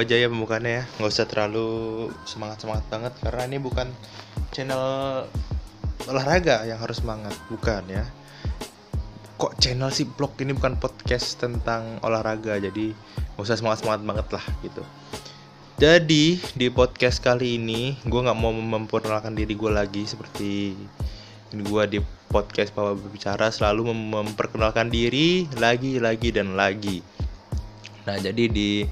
aja ya pembukaannya ya. Nggak usah terlalu semangat semangat banget karena ini bukan channel olahraga yang harus semangat bukan ya. Kok channel sih blog ini bukan podcast tentang olahraga jadi nggak usah semangat semangat banget lah gitu. Jadi di podcast kali ini gue nggak mau memperkenalkan diri gue lagi seperti gue di podcast Papa Berbicara selalu mem- memperkenalkan diri lagi lagi dan lagi. Nah jadi di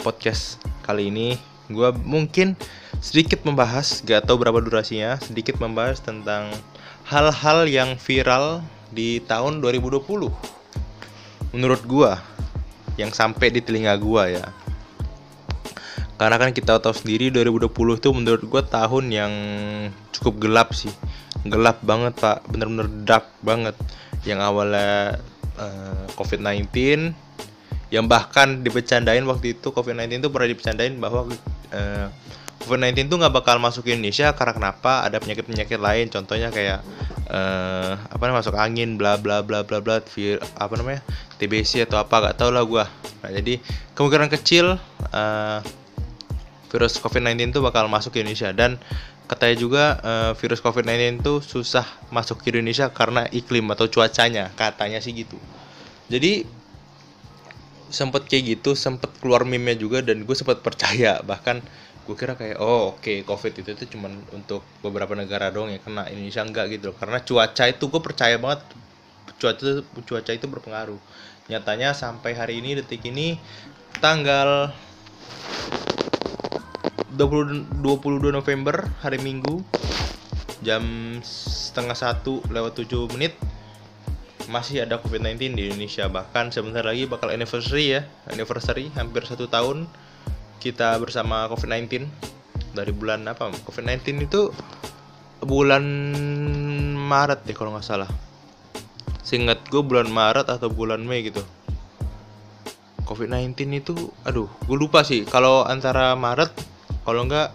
podcast kali ini gue mungkin sedikit membahas gak tahu berapa durasinya sedikit membahas tentang hal-hal yang viral di tahun 2020 menurut gue yang sampai di telinga gue ya. Karena kan kita tahu sendiri 2020 itu menurut gue tahun yang cukup gelap sih. Gelap banget pak. Bener-bener dark banget. Yang awalnya uh, COVID-19 yang bahkan dibecandain waktu itu COVID-19 itu pernah dibecandain bahwa uh, COVID-19 itu nggak bakal masuk ke Indonesia karena kenapa? Ada penyakit-penyakit lain contohnya kayak uh, apa namanya masuk angin bla bla bla bla bla vir, apa namanya TBC atau apa gak tau lah gua. Nah jadi kemungkinan kecil uh, virus COVID-19 itu bakal masuk ke Indonesia. Dan katanya juga uh, virus COVID-19 itu susah masuk ke Indonesia karena iklim atau cuacanya katanya sih gitu. Jadi sempet kayak gitu sempet keluar meme juga dan gue sempat percaya. Bahkan gue kira kayak oh oke okay, covid itu itu cuman untuk beberapa negara dong yang kena Indonesia enggak gitu loh. Karena cuaca itu gue percaya banget cuaca cuaca itu berpengaruh. Nyatanya sampai hari ini detik ini tanggal 20, 22 November hari Minggu jam setengah satu lewat 7 menit masih ada COVID-19 di Indonesia. Bahkan sebentar lagi bakal anniversary ya. Anniversary hampir satu tahun kita bersama COVID-19 dari bulan apa? COVID-19 itu bulan Maret ya kalau nggak salah. Seingat gue bulan Maret atau bulan Mei gitu. COVID-19 itu aduh gue lupa sih. Kalau antara Maret kalau nggak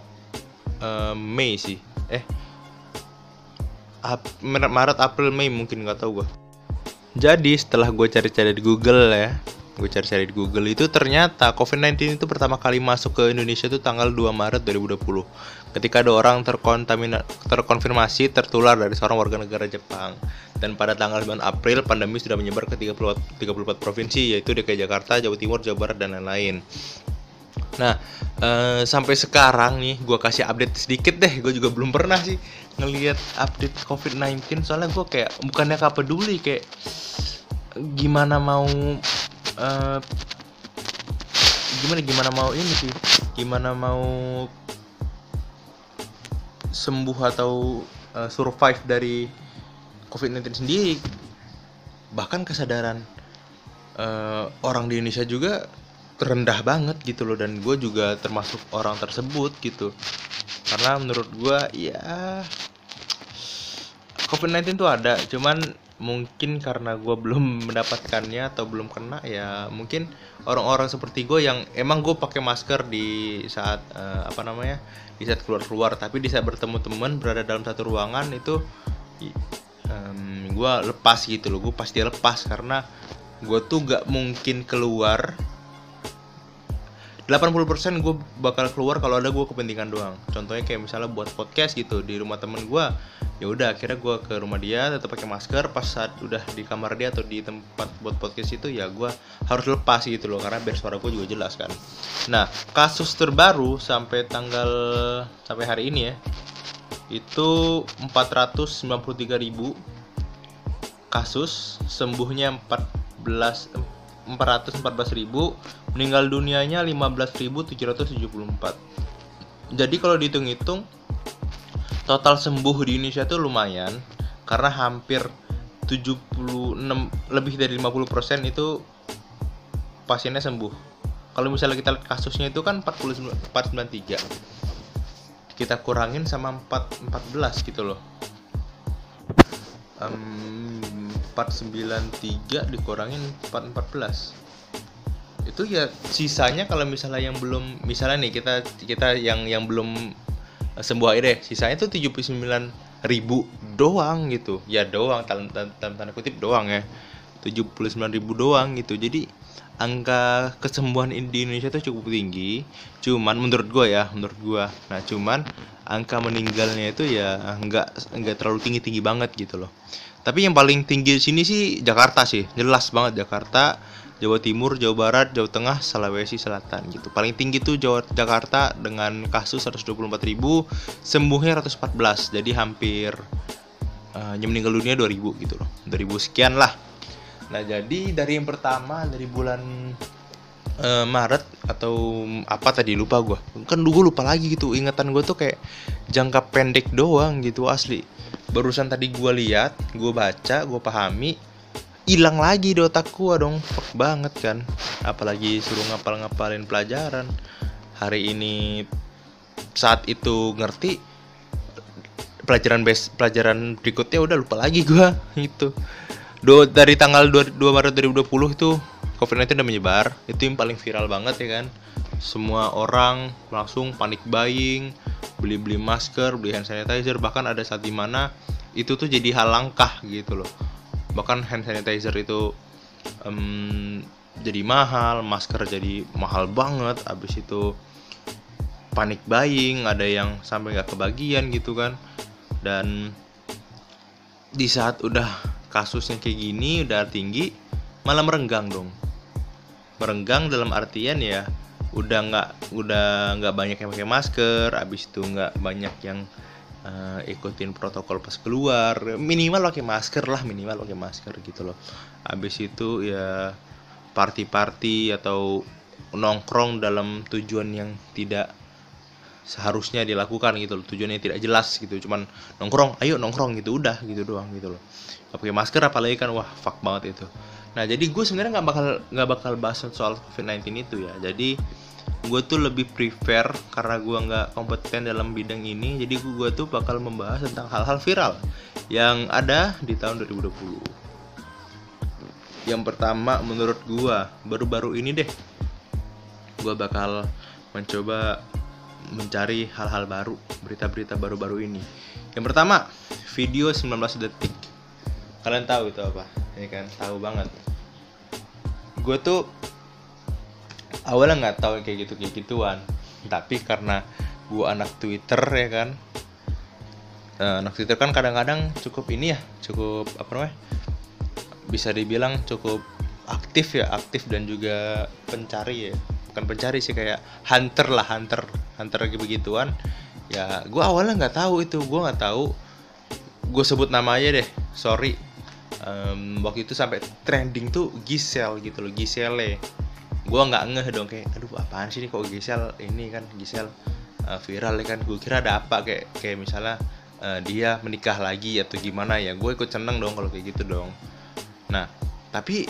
uh, Mei sih. Eh Maret April Mei mungkin nggak tahu gue jadi setelah gue cari-cari di Google ya gue cari-cari di Google itu ternyata COVID-19 itu pertama kali masuk ke Indonesia itu tanggal 2 Maret 2020 ketika ada orang terkonfirmasi tertular dari seorang warga negara Jepang dan pada tanggal 9 April pandemi sudah menyebar ke 34, 34 provinsi yaitu DKI Jakarta, Jawa Timur, Jawa Barat dan lain-lain. Nah, eh, sampai sekarang nih gue kasih update sedikit deh. Gue juga belum pernah sih ngelihat update COVID-19 soalnya gue kayak bukannya gak peduli kayak gimana mau uh, gimana gimana mau ini sih gimana mau sembuh atau uh, survive dari COVID-19 sendiri. Bahkan kesadaran uh, orang di Indonesia juga rendah banget gitu loh dan gue juga termasuk orang tersebut gitu. Karena menurut gue ya COVID-19 tuh ada cuman mungkin karena gue belum mendapatkannya atau belum kena ya mungkin orang-orang seperti gue yang emang gue pakai masker di saat uh, apa namanya di saat keluar-keluar tapi di saat bertemu teman berada dalam satu ruangan itu um, gue lepas gitu loh gue pasti lepas karena gue tuh gak mungkin keluar 80% gue bakal keluar kalau ada gue kepentingan doang. Contohnya kayak misalnya buat podcast gitu di rumah temen gue, ya udah akhirnya gue ke rumah dia tetap pakai masker. Pas saat udah di kamar dia atau di tempat buat podcast itu ya gue harus lepas gitu loh karena biar suara gue juga jelas kan. Nah kasus terbaru sampai tanggal sampai hari ini ya itu 493 ribu kasus sembuhnya 14 414.000 meninggal dunianya 15.774 jadi kalau dihitung-hitung total sembuh di Indonesia itu lumayan karena hampir 76 lebih dari 50% itu pasiennya sembuh. Kalau misalnya kita lihat kasusnya itu kan 49, 493 kita kurangin sama 4, 14 gitu loh. Um, 493 dikurangin 414 itu ya sisanya kalau misalnya yang belum misalnya nih kita kita yang yang belum sembuh aja deh sisanya tuh 79 ribu doang gitu. Ya doang dalam, tanda kutip doang ya. 79 ribu doang gitu. Jadi angka kesembuhan di Indonesia itu cukup tinggi. Cuman menurut gua ya menurut gua. Nah cuman angka meninggalnya itu ya nggak nggak terlalu tinggi tinggi banget gitu loh tapi yang paling tinggi di sini sih Jakarta sih jelas banget Jakarta Jawa Timur, Jawa Barat, Jawa Tengah, Sulawesi Selatan gitu. Paling tinggi tuh Jawa Jakarta dengan kasus 124.000, sembuhnya 114. Jadi hampir uh, yang meninggal dunia 2000 gitu loh. 2000 sekian lah. Nah, jadi dari yang pertama dari bulan uh, Maret atau apa tadi lupa gua. Kan dulu lupa lagi gitu. Ingatan gua tuh kayak jangka pendek doang gitu asli. Barusan tadi gua lihat, gua baca, gua pahami, hilang lagi di otak gua dong fuck banget kan apalagi suruh ngapal-ngapalin pelajaran hari ini saat itu ngerti pelajaran base pelajaran berikutnya udah lupa lagi gua itu Do, dari tanggal 2, 2 Maret 2020 itu COVID-19 udah menyebar. Itu yang paling viral banget ya kan. Semua orang langsung panik buying beli-beli masker beli hand sanitizer. Bahkan ada saat di mana itu tuh jadi hal langkah gitu loh. Bahkan hand sanitizer itu um, jadi mahal masker jadi mahal banget. Abis itu panik buying ada yang sampai nggak kebagian gitu kan. Dan di saat udah kasusnya kayak gini udah tinggi malah merenggang dong merenggang dalam artian ya udah nggak udah nggak banyak yang pakai masker abis itu nggak banyak yang uh, ikutin protokol pas keluar. Minimal pakai masker lah minimal pakai masker gitu loh. Habis itu ya party-party atau nongkrong dalam tujuan yang tidak seharusnya dilakukan gitu loh. Tujuannya tidak jelas gitu cuman nongkrong ayo nongkrong gitu udah gitu doang gitu loh. Gak pakai masker apalagi kan wah fuck banget itu nah jadi gue sebenarnya nggak bakal nggak bakal bahas soal covid 19 itu ya. Jadi gue tuh lebih prefer karena gue nggak kompeten dalam bidang ini jadi gue tuh bakal membahas tentang hal-hal viral yang ada di tahun 2020 yang pertama menurut gue baru-baru ini deh gue bakal mencoba mencari hal-hal baru berita-berita baru-baru ini. Yang pertama video 19 detik. Kalian tahu itu apa ini kan? Tahu banget. Gue tuh awalnya nggak tahu kayak gitu kayak gituan. Tapi karena gua anak Twitter ya kan? Uh, anak Twitter kan kadang-kadang cukup ini ya cukup apa namanya? Bisa dibilang cukup aktif ya aktif dan juga pencari ya. Bukan pencari sih kayak hunter lah hunter hunter lagi begituan. Ya gue awalnya nggak tahu itu. Gue nggak tahu. Gue sebut nama aja deh. Sorry um, waktu itu sampai trending tuh Gisel gitu loh Gisele gue nggak ngeh dong kayak aduh apaan sih nih kok Gisel ini kan Gisel uh, viral ya kan? Gue kira ada apa kayak kayak misalnya uh, dia menikah lagi atau gimana ya gue ikut seneng dong kalau kayak gitu dong. Nah tapi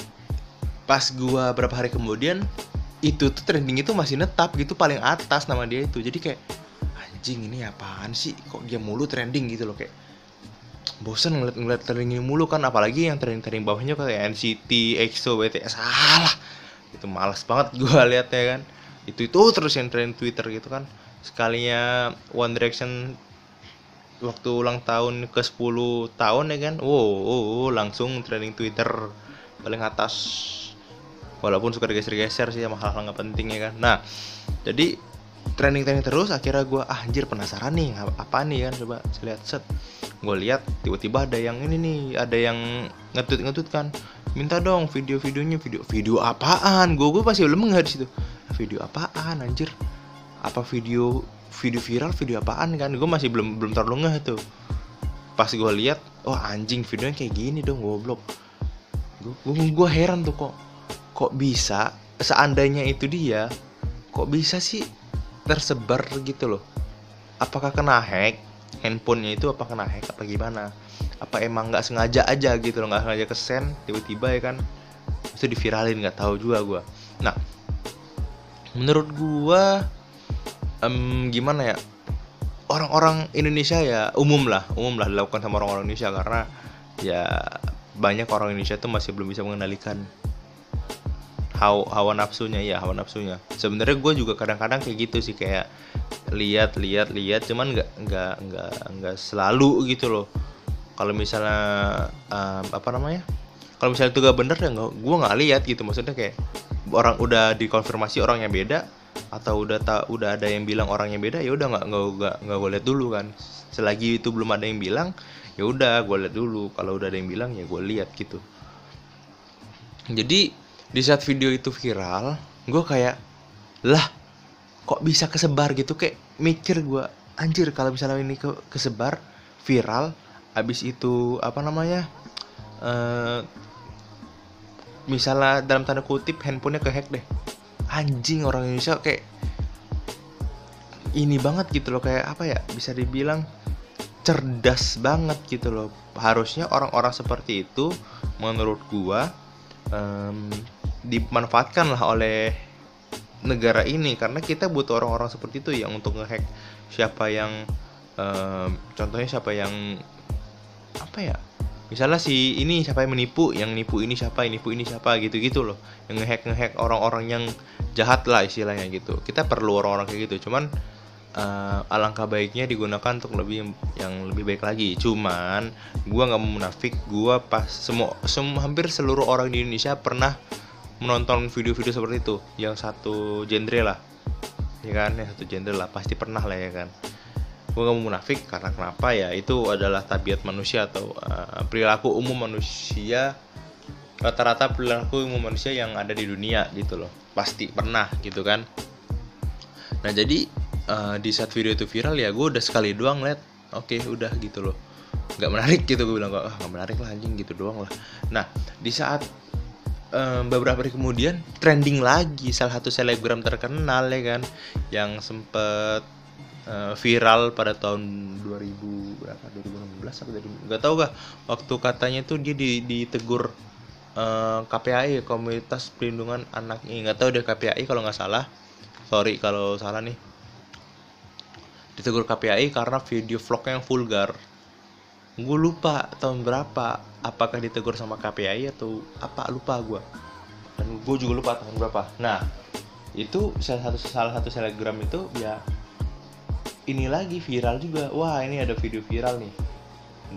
pas gue berapa hari kemudian itu tuh trending itu masih netap gitu paling atas nama dia itu. Jadi kayak anjing ini apaan sih? Kok dia mulu trending gitu loh? Kayak bosan ngeliat ngeliat trending mulu kan apalagi yang trending trending bawahnya kayak NCT, EXO, BTS salah. Itu malas banget gue liatnya kan. Itu itu terus yang tren Twitter gitu kan. Sekalinya One Direction waktu ulang tahun ke 10 tahun ya kan. Wow, wow, wow langsung trending Twitter paling atas. Walaupun suka digeser-geser sih sama hal-hal nggak penting ya kan. Nah jadi trending trending terus akhirnya gue ah, anjir penasaran nih apa nih kan coba lihat set gue lihat tiba-tiba ada yang ini nih ada yang ngetut ngetut kan minta dong video-videonya video video apaan? Gue gue pasti belum nggak di situ. Video apaan anjir? Apa video video viral video apaan? Kan gue masih belum belum terlalu nggak tuh. Pas gue lihat oh anjing videonya kayak gini dong goblok. Gue gue heran tuh kok kok bisa seandainya itu dia kok bisa sih tersebar gitu loh? Apakah kena hack handphonenya itu apa kena hack apa gimana? Apa emang nggak sengaja aja gitu loh nggak sengaja kesen tiba-tiba ya kan? Itu diviralin nggak tahu juga gue nah menurut gue um, gimana ya? Orang-orang Indonesia ya umum lah umum lah dilakukan sama orang-orang Indonesia karena ya banyak orang Indonesia tuh masih belum bisa mengendalikan hawa, hawa nafsunya ya hawa nafsunya. Sebenarnya gue juga kadang-kadang kayak gitu sih kayak lihat lihat lihat cuman nggak nggak nggak nggak selalu gitu loh. Kalau misalnya um, apa namanya kalau misalnya itu gak bener ya nggak gue nggak lihat gitu. Maksudnya kayak orang udah dikonfirmasi orangnya beda atau udah tak udah ada yang bilang orangnya beda ya udah nggak nggak nggak gue lihat dulu kan. Selagi itu belum ada yang bilang ya udah gue lihat dulu. Kalau udah ada yang bilang ya gue lihat gitu. Jadi di saat video itu viral gue kayak lah kok bisa kesebar gitu? Kayak mikir gue anjir kalau misalnya ini ke kesebar viral abis itu apa namanya eh misalnya dalam tanda kutip handphonenya kehack deh. Anjing orang Indonesia kayak ini banget gitu loh kayak apa ya bisa dibilang cerdas banget gitu loh. Harusnya orang-orang seperti itu menurut gua em, dimanfaatkan lah oleh negara ini. Karena kita butuh orang-orang seperti itu yang untuk ngehack siapa yang em, contohnya siapa yang apa ya misalnya si ini siapa yang menipu yang nipu ini siapa yang nipu ini siapa gitu gitu loh. Yang ngehack ngehack orang-orang yang jahat lah istilahnya gitu. Kita perlu orang-orang kayak gitu cuman eh, alangkah baiknya digunakan untuk lebih yang lebih baik lagi. Cuman gua nggak mau munafik gua pas semua semua hampir seluruh orang di Indonesia pernah menonton video-video seperti itu yang satu genre lah ya kan? Yang satu genre lah pasti pernah lah ya kan? Gue gak mau munafik karena kenapa? Ya itu adalah tabiat manusia atau uh, perilaku umum manusia rata-rata perilaku umum manusia yang ada di dunia gitu loh. Pasti pernah gitu kan? Nah jadi uh, di saat video itu viral ya gue udah sekali doang liat oke udah gitu loh. Nggak menarik gitu gue bilang ah nggak menarik lah anjing gitu doang lah. Nah di saat um, beberapa hari kemudian trending lagi salah satu selebgram terkenal ya kan? Yang sempet uh, viral pada tahun 2000 berapa? 2016 apa dari nggak tahu gak waktu katanya tuh dia di, ditegur uh, KPAI Komunitas Perlindungan Anak ini nggak tahu deh KPAI kalau nggak salah. Sorry kalau salah nih. Ditegur KPAI karena video vlognya yang vulgar gue lupa tahun berapa apakah ditegur sama KPAI atau apa lupa gue dan gue juga lupa tahun berapa. Nah itu salah satu salah satu selebgram itu ya ini lagi viral juga. Wah ini ada video viral nih.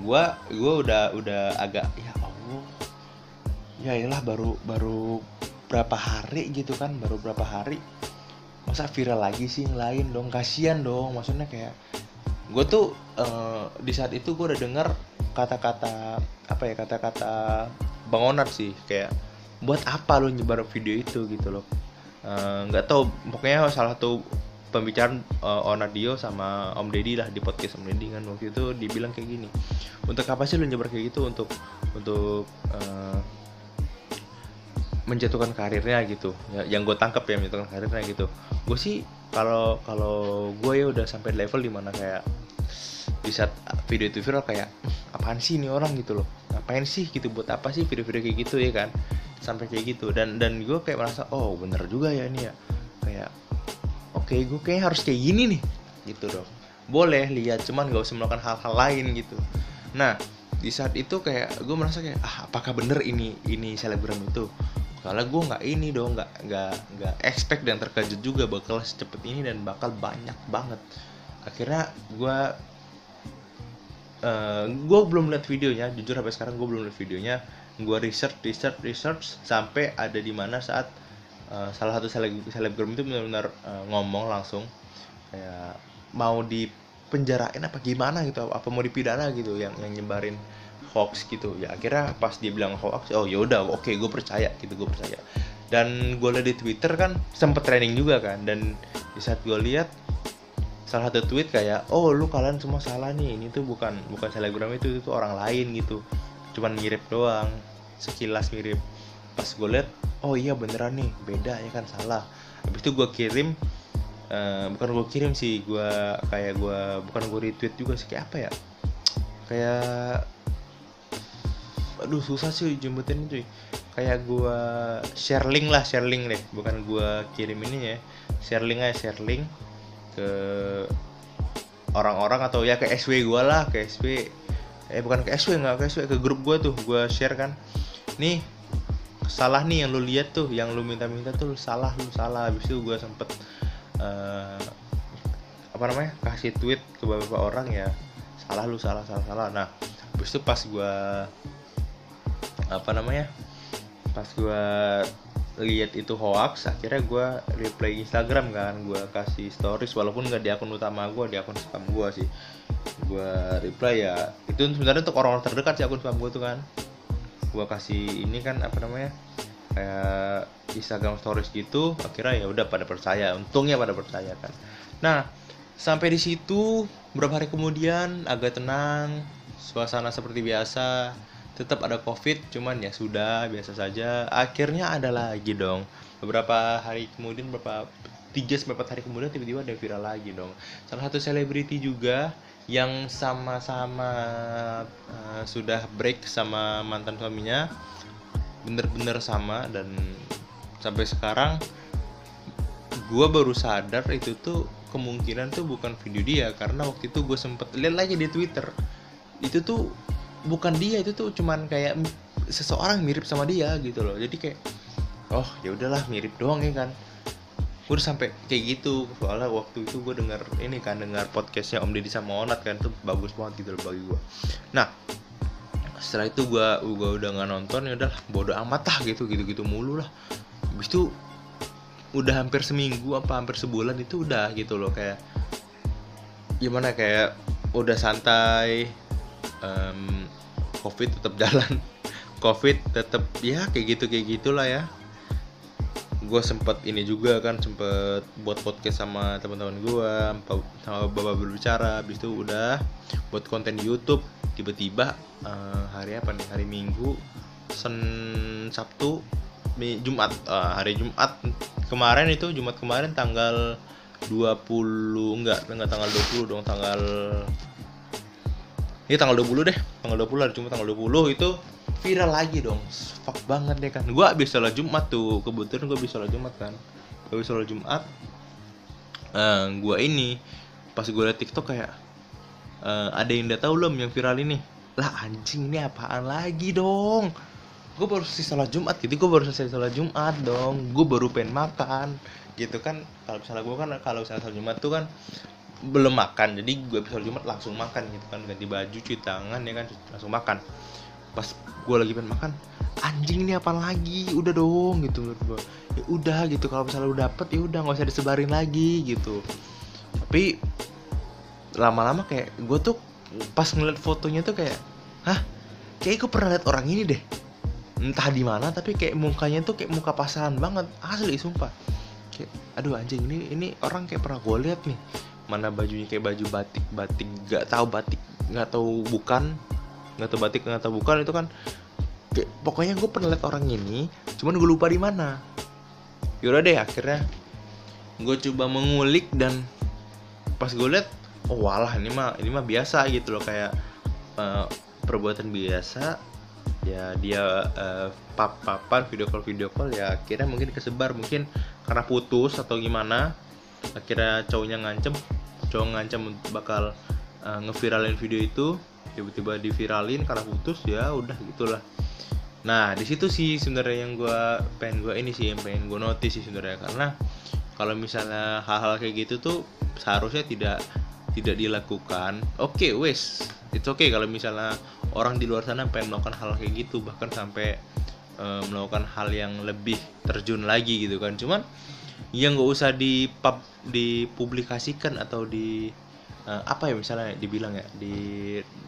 Gua gua udah udah agak ya allah. Ya iyalah baru baru berapa hari gitu kan baru berapa hari. Masa viral lagi sih yang lain dong? Kasihan dong maksudnya kayak gue tuh eh, di saat itu gue udah denger kata-kata apa ya kata-kata bang Onat sih kayak buat apa lo nyebar video itu? Gitu loh. Eh, nggak tahu pokoknya salah satu pembicaraan uh, Onadio sama Om Deddy lah di podcast Om Deddy kan waktu itu dibilang kayak gini untuk apa sih lu nyebar kayak gitu? Untuk untuk uh, menjatuhkan karirnya gitu. Ya, yang gue tangkap ya menjatuhkan karirnya gitu. Gue sih kalau kalau gue ya udah sampai level di mana kayak di saat video itu viral kayak "Hmm, apaan sih ini orang? gitu loh. Ngapain sih? gitu. Buat apa sih video-video kayak gitu? ya kan. Sampai kayak gitu. Dan dan gue kayak merasa oh bener juga ya ini ya. Kayak oke gue kayak harus kayak gini nih. Gitu dong. Boleh lihat cuman gak usah melakukan hal-hal lain gitu. Nah di saat itu kayak gue merasa kayak ah apakah bener ini ini selebgram itu kalau gue nggak ini dong nggak nggak nggak expect dan terkejut juga bakal secepat ini dan bakal banyak banget. Akhirnya gue gue belum lihat videonya jujur sampai sekarang gue belum lihat videonya. Gue research research research sampai ada di mana saat uh, salah satu seleb selebgram itu benar-benar uh, ngomong langsung kayak mau dipenjarain apa gimana gitu apa mau dipidana gitu yang yang nyebarin hoax gitu. Ya akhirnya pas dia bilang hoax oh yaudah oke gue percaya gitu gue percaya. Dan gue lihat di twitter kan sempet trending juga kan dan di saat gue lihat salah satu tweet kayak oh lu kalian semua salah nih ini tuh bukan bukan selebgram itu itu orang lain gitu. Cuman mirip doang sekilas mirip. Pas gue liat oh iya beneran nih beda ya kan salah. Habis itu gue kirim eh, bukan gue kirim sih gue kayak gue bukan gue retweet juga sih kayak apa ya? Kayak aduh susah sih jemputin cuy kayak gue share link lah share link deh. Bukan gue kirim ini ya. Share link aja share link ke orang-orang atau ya ke SW gue lah ke SW eh bukan ke SW nggak ke SW ke grup gue tuh gue share kan. Nih salah nih yang lu lihat tuh yang lu minta-minta tuh salah lu salah. Habis itu gue sempet eh, apa namanya kasih tweet ke beberapa orang ya. Salah lu salah salah salah. Nah habis itu pas gue apa namanya pas gue lihat itu hoax akhirnya gue reply Instagram kan gue kasih stories walaupun nggak di akun utama gue di akun spam gue sih. Gue reply ya itu sebenarnya untuk orang-orang terdekat sih akun spam gue tuh kan. Gue kasih ini kan apa namanya kayak Instagram stories gitu akhirnya ya udah pada percaya untungnya pada percaya kan. Nah sampai di situ beberapa hari kemudian agak tenang suasana seperti biasa tetap ada covid cuman ya sudah biasa saja. Akhirnya ada lagi dong. Beberapa hari kemudian beberapa tiga sampai empat hari kemudian tiba-tiba ada viral lagi dong. Salah satu selebriti juga yang sama-sama uh, sudah break sama mantan suaminya bener-bener sama dan sampai sekarang gue baru sadar itu tuh kemungkinan tuh bukan video dia karena waktu itu gue sempet lihat lagi di twitter. Itu tuh bukan dia itu tuh cuman kayak seseorang mirip sama dia gitu loh. Jadi kayak oh ya udahlah mirip doang ya kan. Gue udah sampai kayak gitu soalnya waktu itu gue dengar ini kan dengar podcastnya Om Deddy sama Onat kan tuh bagus banget gitu loh bagi gue nah setelah itu gue gue udah nggak nonton ya udah bodo amat lah gitu gitu gitu mulu lah. Habis itu udah hampir seminggu apa hampir sebulan itu udah gitu loh kayak gimana kayak udah santai um, covid tetap jalan. Covid tetap ya kayak gitu kayak gitulah ya. Gue sempet ini juga kan sempet buat podcast sama teman-teman gue sama bapak berbicara. Habis itu udah buat konten YouTube. Tiba-tiba uh, hari apa nih? Hari Minggu Sen Sabtu Jumat. Uh, hari Jumat kemarin itu Jumat kemarin tanggal 20 enggak enggak tanggal 20 dong tanggal ini tanggal 20 deh tanggal 20 hari cuma tanggal 20 itu viral lagi dong. Fuck banget deh kan. Gue abis sholat Jumat tuh kebetulan gue abis sholat Jumat kan. Gue abis sholat Jumat uh, eh, gue ini pas gue liat TikTok kayak uh, ada yang udah tahu belum yang viral ini. Lah anjing ini apaan lagi dong? Gue baru selesai sholat Jumat gitu. Gue baru selesai sholat Jumat dong. Gue baru pengen makan gitu kan. Kalau misalnya gue kan kalau misalnya sholat Jumat tuh kan belum makan. Jadi gue episode Jumat langsung makan gitu kan. Ganti baju cuci tangan ya kan langsung makan. Pas gue lagi pengen makan anjing ini apa lagi? Udah dong gitu menurut gue ya udah gitu kalau misalnya udah dapet ya udah nggak usah disebarin lagi gitu. Tapi lama-lama kayak gue tuh pas ngeliat fotonya tuh kayak hah? Kayak gue pernah liat orang ini deh. Entah di mana tapi kayak mukanya tuh kayak muka pasaran banget. Asli sumpah. Kayak aduh anjing ini ini orang kayak pernah gue liat nih mana bajunya kayak baju batik batik nggak tahu batik nggak tahu bukan nggak tahu batik nggak tahu bukan itu kan kayak, pokoknya gue pernah lihat orang ini cuman gue lupa di mana. Yaudah deh akhirnya gue coba mengulik dan pas gue lihat oh walah ini mah ini mah biasa gitu loh kayak uh, perbuatan biasa ya dia uh, pap-papan video call video call ya akhirnya mungkin kesebar mungkin karena putus atau gimana akhirnya cowoknya ngancem. Cowok ngancem bakal uh, ngeviralin video itu. Tiba-tiba diviralin karena putus ya udah gitulah. Nah di situ sih sebenarnya yang gue pengen gue ini sih yang pengen gue notice sih sebenarnya. Karena kalau misalnya hal-hal kayak gitu tuh seharusnya tidak tidak dilakukan. Oke okay, wes. Itu oke okay kalau misalnya orang di luar sana pengen melakukan hal kayak gitu. Bahkan sampai uh, melakukan hal yang lebih terjun lagi gitu kan. Cuman yang nggak usah di pub, dipublikasikan atau di uh, apa ya misalnya dibilang ya di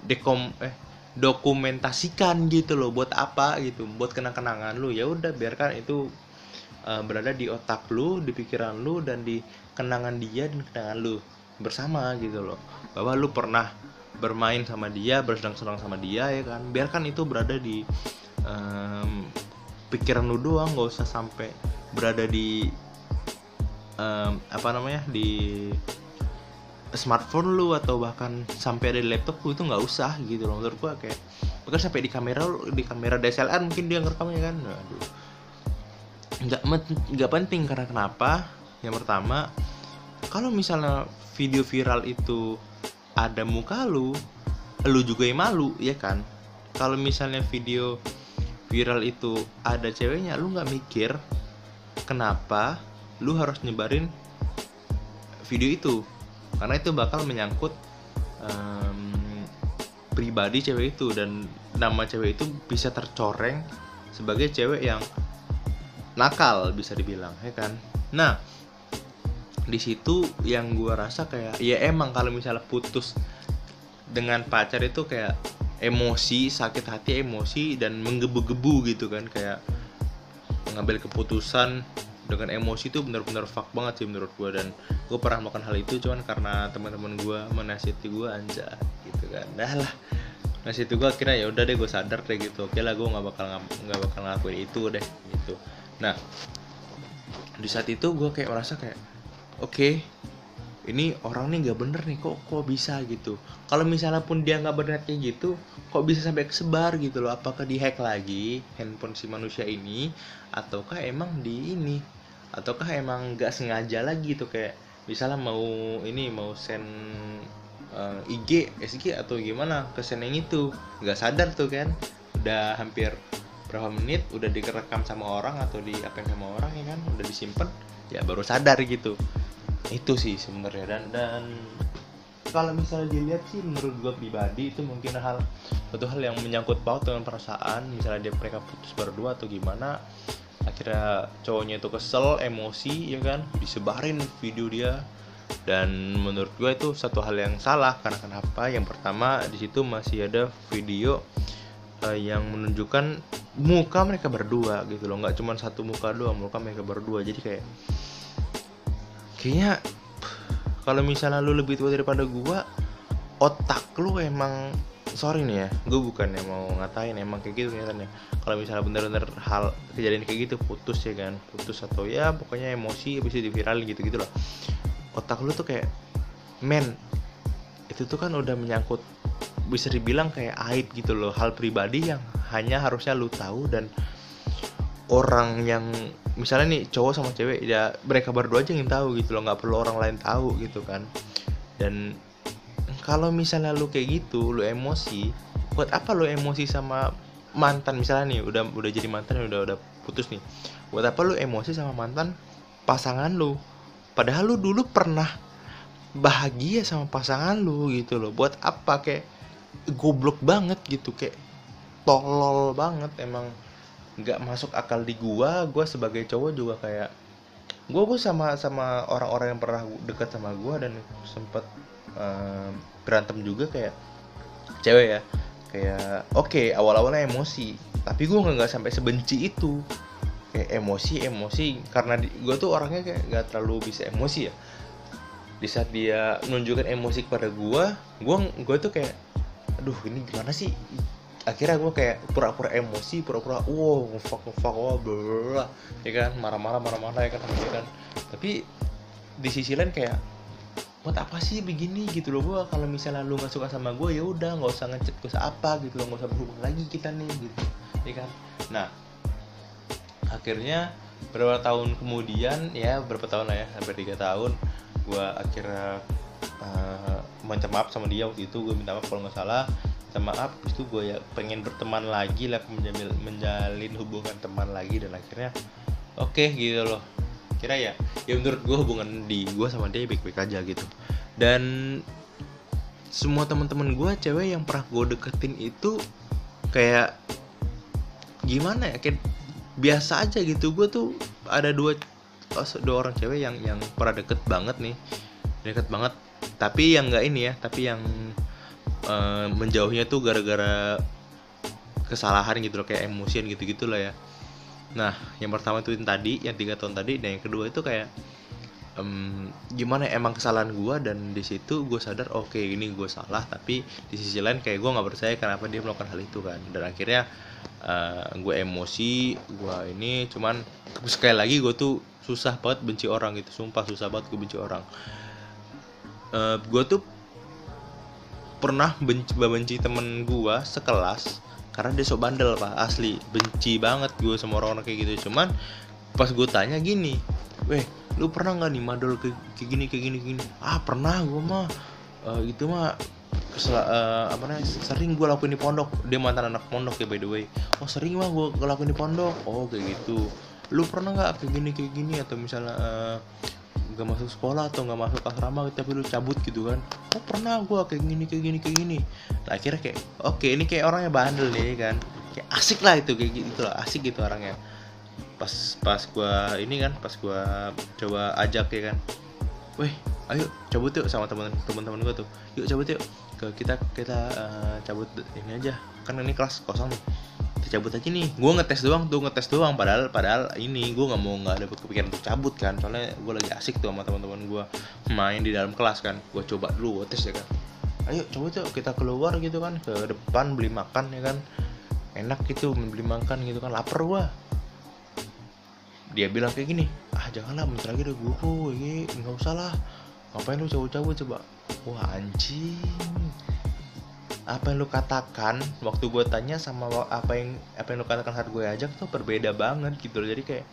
dekom eh dokumentasikan gitu loh buat apa gitu buat kenang-kenangan lu. Ya udah biarkan itu uh, berada di otak lu di pikiran lu dan di kenangan dia dan kenangan lu bersama gitu loh. Bahwa lu pernah bermain sama dia bersenang-senang sama dia ya kan? Biarkan itu berada di um, pikiran lu doang nggak usah sampai berada di um, apa namanya di smartphone lu atau bahkan sampai ada di laptop lu itu nggak usah gitu loh. Menurut gua kayak bahkan sampai di kamera di kamera DSLR mungkin dia ngerekamnya kan? Aduh. Nggak nggak penting karena kenapa? Yang pertama kalau misalnya video viral itu ada muka lu lu juga yang malu ya kan? Kalau misalnya video viral itu ada ceweknya lu nggak mikir kenapa lu harus nyebarin video itu. Karena itu bakal menyangkut um, pribadi cewek itu dan nama cewek itu bisa tercoreng sebagai cewek yang nakal bisa dibilang ya kan? Nah di situ yang gue rasa kayak ya emang kalau misalnya putus dengan pacar itu kayak emosi sakit hati emosi dan menggebu-gebu gitu kan kayak mengambil keputusan dengan emosi itu benar-benar fuck banget sih menurut gue dan gue pernah melakukan hal itu cuman karena teman-teman gue menasihati gue anja gitu kan. Dah lah. Nasihati gue akhirnya ya udah deh gue sadar deh gitu. Oke lah gue nggak bakal nggak bakal ngelakuin itu deh gitu. Nah di saat itu gue kayak merasa kayak oke okay, ini orang nih nggak bener nih kok kok bisa gitu? Kalau misalnya pun dia nggak bener kayak gitu kok bisa sampai kesebar gitu loh? Apakah di hack lagi handphone si manusia ini ataukah emang di ini ataukah emang nggak sengaja lagi tuh kayak misalnya mau ini mau send uh, eh, IG SG atau gimana ke send yang itu? Nggak sadar tuh kan? Udah hampir berapa menit udah direkam sama orang atau di apa sama orang ya kan? Udah disimpan ya baru sadar gitu. Itu sih sebenarnya. Dan dan kalau misalnya dilihat sih menurut gue pribadi itu mungkin hal satu hal yang menyangkut paut dengan perasaan misalnya dia mereka putus berdua atau gimana akhirnya cowoknya itu kesel emosi ya kan? Disebarin video dia. Dan menurut gue itu satu hal yang salah karena kenapa? Yang pertama di situ masih ada video uh, yang menunjukkan muka mereka berdua gitu loh. Nggak cuma satu muka doang muka mereka berdua. Jadi kayak kayaknya kalau misalnya lu lebih tua daripada gue otak lu emang sorry nih ya gue bukan yang mau ngatain emang kayak gitu nyatanya kalau misalnya bener-bener hal kejadian kayak gitu putus ya kan putus atau ya pokoknya emosi habis itu viral gitu gitu loh. Otak lu tuh kayak men itu tuh kan udah menyangkut bisa dibilang kayak aib gitu loh hal pribadi yang hanya harusnya lu tahu dan orang yang misalnya nih cowok sama cewek ya mereka berdua aja yang tahu gitu loh nggak perlu orang lain tahu gitu kan. Dan kalau misalnya lu kayak gitu lu emosi buat apa lu emosi sama mantan? Misalnya nih udah udah jadi mantan udah udah putus nih. Buat apa lu emosi sama mantan pasangan lu? Padahal lu dulu pernah bahagia sama pasangan lu gitu loh. Buat apa? Kayak goblok banget gitu kayak tolol banget. Emang nggak masuk akal di gua. Gua sebagai cowok juga kayak gua gua sama sama orang-orang yang pernah dekat sama gua dan sempet berantem juga kayak cewek ya. Kayak oke okay, awal-awalnya emosi tapi gue nggak sampai sebenci itu. Kayak emosi emosi karena gue tuh orangnya kayak nggak terlalu bisa emosi ya. Di saat dia menunjukkan emosi kepada gue gue gue tuh kayak aduh ini gimana sih? Akhirnya gue kayak pura-pura emosi pura-pura wow ngefak ngefak wow bla ya kan? Marah-marah marah-marah ya kan ya kan? Tapi di sisi lain kayak buat apa sih begini? Gitu loh gue kalau misalnya lu nggak suka sama gue ya udah nggak usah ngechat gue apa gitu loh nggak usah berhubung lagi kita nih gitu ya kan? Nah akhirnya beberapa tahun kemudian ya berapa tahun lah ya hampir tiga tahun gue akhirnya uh, minta maaf sama dia waktu itu gue minta maaf kalau nggak salah minta maaf itu gue ya pengen berteman lagi lah menjalin, menjalin hubungan teman lagi dan akhirnya oke okay, gitu loh kira ya ya menurut gue hubungan di gue sama dia baik-baik aja gitu. Dan semua teman-teman gue cewek yang pernah gue deketin itu kayak gimana ya kayak biasa aja gitu. Gue tuh ada dua oh, dua orang cewek yang yang pernah deket banget nih. Deket banget tapi yang nggak ini ya tapi yang uh, menjauhnya tuh gara-gara kesalahan gitu loh kayak emosian gitu gitulah ya Nah, yang pertama itu yang tadi, yang tiga tahun tadi, dan yang kedua itu kayak um, gimana ya, emang kesalahan gue dan di situ gue sadar oke okay, ini gue salah tapi di sisi lain kayak gue nggak percaya kenapa dia melakukan hal itu kan. Dan akhirnya uh, eh, gue emosi gue ini cuman sekali lagi gue tuh susah banget benci orang gitu sumpah susah banget gue benci orang. Uh, eh, gue tuh pernah benci benci temen gue sekelas karena dia sok bandel pak. Asli. Benci banget gue sama orang-orang kayak gitu. Cuman pas gue tanya gini weh lu pernah nggak nih madol kayak, gini kayak gini gini? Ah pernah gue mah uh, itu mah kesel, uh, apa namanya sering gue lakuin di pondok. Dia mantan anak pondok ya by the way. Oh sering mah gue ngelakuin di pondok. Oh kayak gitu. Lu pernah nggak kayak gini kayak gini? Atau misalnya uh, gak masuk sekolah atau gak masuk asrama tapi lu cabut gitu kan. Oh pernah gue kayak gini kayak gini kayak gini. Nah akhirnya kayak oke okay, ini kayak orangnya bandel nih kan. Kayak asik lah itu kayak gitu lah asik gitu orangnya. Pas pas gua ini kan pas gua coba ajak ya kan. Weh ayo cabut yuk sama teman teman-teman gua tuh. Yuk cabut yuk. Ke kita kita uh, cabut ini aja. Kan ini kelas kosong nih cabut aja nih. Gue ngetes doang tuh ngetes doang. Padahal padahal ini gue nggak mau nggak ada kepikiran untuk cabut kan. Soalnya gue lagi asik tuh sama teman-teman gue main di dalam kelas kan. Gue coba dulu gue tes ya kan. Ayo coba tuh kita keluar gitu kan ke depan beli makan ya kan. Enak gitu beli makan gitu kan. Lapar gua. Dia bilang kayak gini ah janganlah bentar lagi deh guru ini nggak usah lah. Ngapain lu cabut-cabut coba? Wah anjing apa yang lu katakan waktu gue tanya sama apa yang apa yang lu katakan saat gue ajak tuh berbeda banget gitu loh. Jadi kayak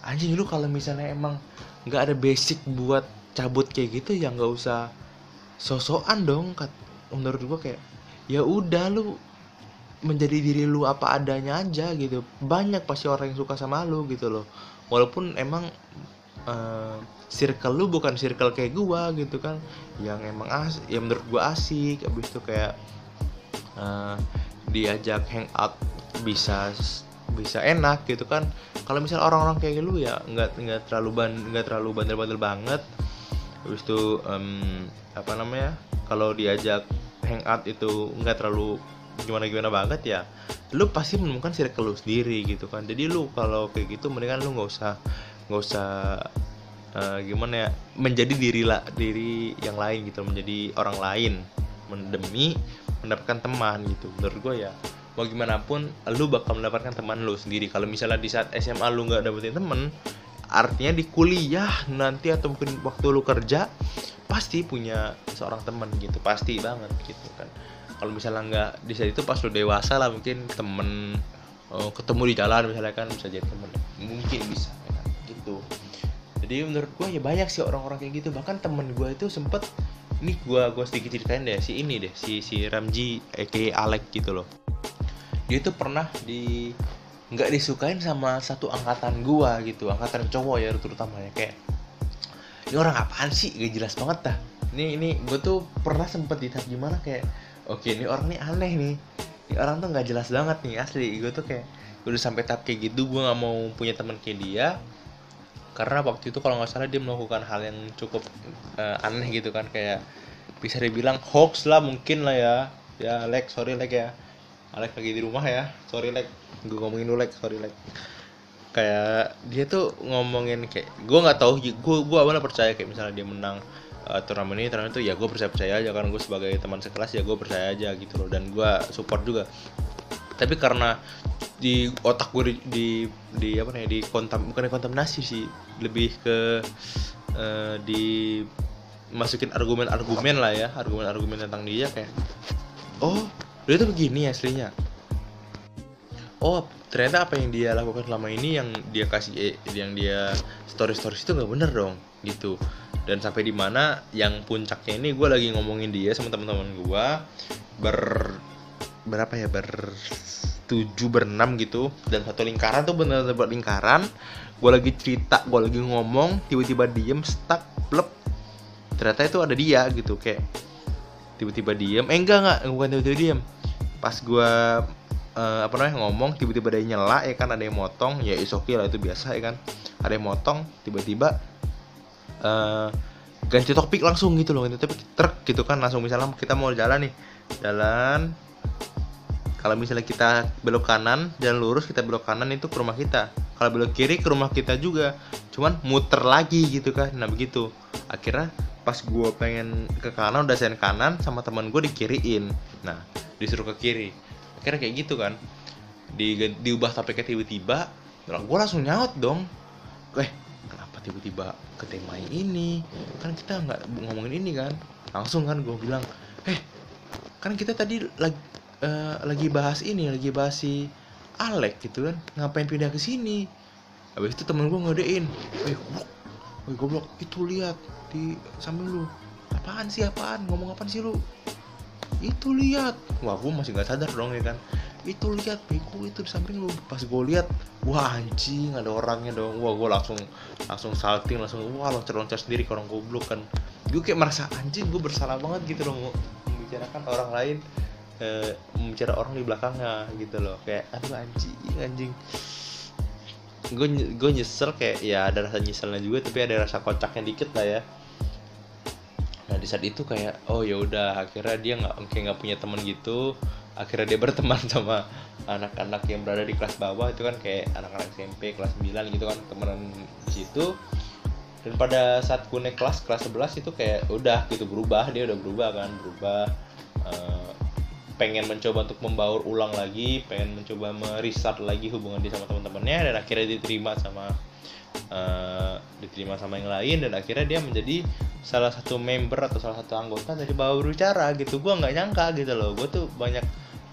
anjing lu kalau misalnya emang nggak ada basic buat cabut kayak gitu ya nggak usah sosokan dong kat menurut gue kayak ya udah lu menjadi diri lu apa adanya aja gitu. Banyak pasti orang yang suka sama lu gitu loh. Walaupun emang uh, circle lu bukan circle kayak gua gitu kan. Yang emang as yang menurut gua asik abis itu kayak uh, diajak hangout bisa bisa enak gitu kan. Kalau misal orang-orang kayak lu ya nggak nggak terlalu ban nggak terlalu bandel-bandel banget. Habis itu um, apa namanya kalau diajak hangout itu nggak terlalu gimana gimana banget ya lu pasti menemukan circle lu sendiri gitu kan. Jadi lu kalau kayak gitu mendingan lu nggak usah nggak usah uh, gimana ya? Menjadi diri lah diri yang lain gitu menjadi orang lain. Demi mendapatkan teman gitu. Menurut gue ya mau gimana pun lu bakal mendapatkan teman lu sendiri. Kalau misalnya di saat SMA lu nggak dapetin temen artinya di kuliah nanti atau mungkin waktu lu kerja pasti punya seorang teman gitu. Pasti banget gitu kan. Kalau misalnya nggak di saat itu pas lu dewasa lah mungkin temen uh, ketemu di jalan misalnya kan bisa jadi temen. Mungkin bisa ya kan? gitu jadi menurut gue ya banyak sih orang-orang kayak gitu. Bahkan temen gue itu sempet ini gue gue sedikit ceritain deh si ini deh si si Ramji aka Alek gitu loh. Dia tuh pernah di nggak disukain sama satu angkatan gua gitu angkatan cowok ya terutama ya kayak ini orang apaan sih? Gak jelas banget dah. Ini ini gue tuh pernah sempet di tahap gimana kayak oke ini orang nih aneh nih. Ini orang tuh nggak jelas banget nih asli. Gue tuh kayak udah sampai tahap kayak gitu gue nggak mau punya teman kayak dia karena waktu itu kalau nggak salah dia melakukan hal yang cukup uh, aneh gitu kan kayak bisa dibilang hoax lah mungkin lah ya. Ya Lex sorry Lex ya. Alex lagi di rumah ya. Sorry Lex gue ngomongin dulu Lex sorry Lex kayak dia tuh ngomongin kayak gue nggak tahu gue gue awalnya percaya kayak misalnya dia menang uh, turnamen ini turnamen itu ya gue percaya percaya aja kan. Gue sebagai teman sekelas ya gue percaya aja gitu loh. Dan gue support juga. Tapi karena di otak gue di, di di apa nih di kontam bukan kontaminasi sih lebih ke uh, di masukin argumen-argumen lah ya argumen-argumen tentang dia kayak oh dia tuh begini aslinya. Oh ternyata apa yang dia lakukan selama ini yang dia kasih eh, yang dia story stories itu nggak bener dong gitu. Dan sampai di mana yang puncaknya ini gue lagi ngomongin dia sama teman-teman gue ber berapa ya ber tujuh berenam gitu dan satu lingkaran tuh bener-bener lingkaran. Gue lagi cerita gue lagi ngomong tiba-tiba diem stuck blep. Ternyata itu ada dia gitu kayak tiba-tiba diem. Eh enggak enggak bukan tiba-tiba diem. Pas gue uh, apa namanya ngomong tiba-tiba ada yang nyela ya kan ada yang motong. Ya is okay lah itu biasa ya kan. Ada yang motong tiba-tiba uh, ganti topik langsung gitu loh ganti topik truk gitu kan langsung misalnya kita mau jalan nih. Jalan kalau misalnya kita belok kanan jalan lurus kita belok kanan itu ke rumah kita. Kalau belok kiri ke rumah kita juga. Cuman muter lagi gitu kan. Nah begitu. Akhirnya pas gue pengen ke kanan udah sen kanan sama teman gue dikiriin. Nah disuruh ke kiri. Akhirnya kayak gitu kan. Di diubah topiknya tiba-tiba gue langsung nyaut dong. Eh kenapa tiba-tiba ke tema ini? Kan kita nggak ngomongin ini kan. Langsung kan gue bilang eh kan kita tadi lagi uh, lagi bahas ini lagi bahas si Alek gitu kan. Ngapain pindah ke sini? Habis itu temen gue ngodein eh gue goblok itu lihat di samping lu. Apaan sih apaan? Ngomong apaan sih lu? Itu lihat wah gue masih nggak sadar dong ya kan. Itu lihat bego itu di samping lu. Pas gue lihat wah anjing ada orangnya dong. Wah gue langsung langsung salting langsung wah loncat loncat sendiri ke orang goblok kan. Gue kayak merasa anjing gue bersalah banget gitu dong. Membicarakan orang lain eh, membicarakan orang di belakangnya gitu loh. Kayak aduh anjing anjing. Gue gue nyesel kayak ya ada rasa nyeselnya juga tapi ada rasa kocaknya dikit lah ya. Nah di saat itu kayak oh ya udah akhirnya dia nggak kayak nggak punya teman gitu. Akhirnya dia berteman sama anak-anak yang berada di kelas bawah itu kan kayak anak-anak SMP kelas 9 gitu kan temenan di situ. Dan pada saat gue naik kelas kelas 11 itu kayak udah gitu berubah dia udah berubah kan berubah uh, pengen mencoba untuk membaur ulang lagi pengen mencoba merestart lagi hubungan dia sama teman-temannya dan akhirnya diterima sama uh, diterima sama yang lain dan akhirnya dia menjadi salah satu member atau salah satu anggota dari bawah berbicara gitu. Gue nggak nyangka gitu loh. Gue tuh banyak